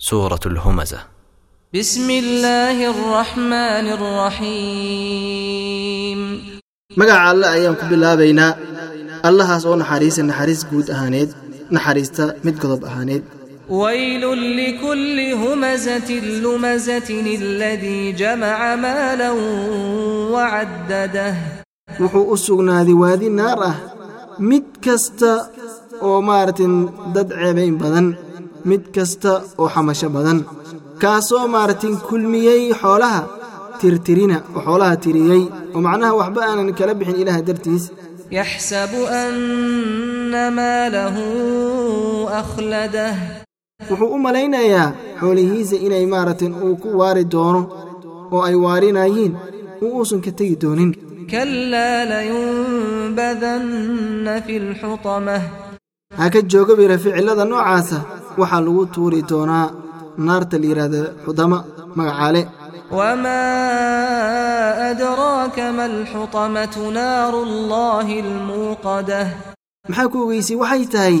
سورة الهمزة بسم الله الرحمن الرحيم magaca alle ayaan ku bilaabaynaa allahaas oo naxariisa naxariis guud ahaaneed naxariista mid godob ahaaneed ويل لكل همزة لمزة الذي جمع مالا وعدده wuxuu u sugnaaday waadi naar ah mid kasta oo maaragtin dad ceebayn badan mid kasta oo xamasho badan. Kaasoo maartin kulmiyey xoolaha tirtirina oo xoolaha tiriyey. Oo macnaha waxba aanan kala bixin ilaah dartiis. Yaxsabu anna maalahu ahladah wuxuu u malaynayaa xoolihiisa inay maaragtin uu ku waari doono oo ay waarinayiin. Uu uusan ka tegi doonin. Kalaa layunbadanna fi lxutamah ha ka jooga bira ficillada noocaasa waxaa lagu tuuri doonaa naarta layidhaahda xudama magacaale. wmaa draaka ma alxutamatu naaru llahi almuuqadah maxaa ku ogeysay waxay tahay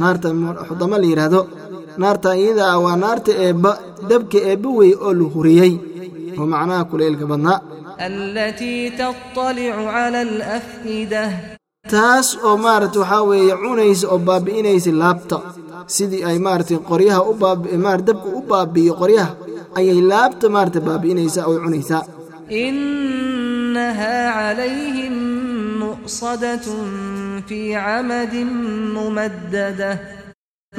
naarta xudama la yidhaahdo naarta iyada ah waa naarta eebba dabka eebba wey oo la huriyey. oo macnaha kulaylka badnaa. alatii tatalicu cala alafida taas oo maarata waxaa weeye cunaysa oo baabi'inaysa laabta sidii ay maaratay qoryaha dabka u baabi'iyo qoryaha ayay laabta maarata baabi'inaysaa oy cunaysaa. innahaa calayhim muqsadatun fii camadin mumaddada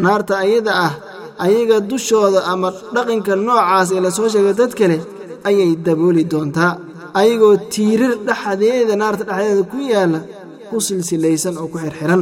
naarta ayada ah ayaga dushooda ama dhaqanka noocaas ee la soo sheegay dad kale ayay dabooli doontaa. Ayagoo tiirir dhexdeeda naarta dhexdeeda ku yaalla ku silsilaysan oo ku xirxiran.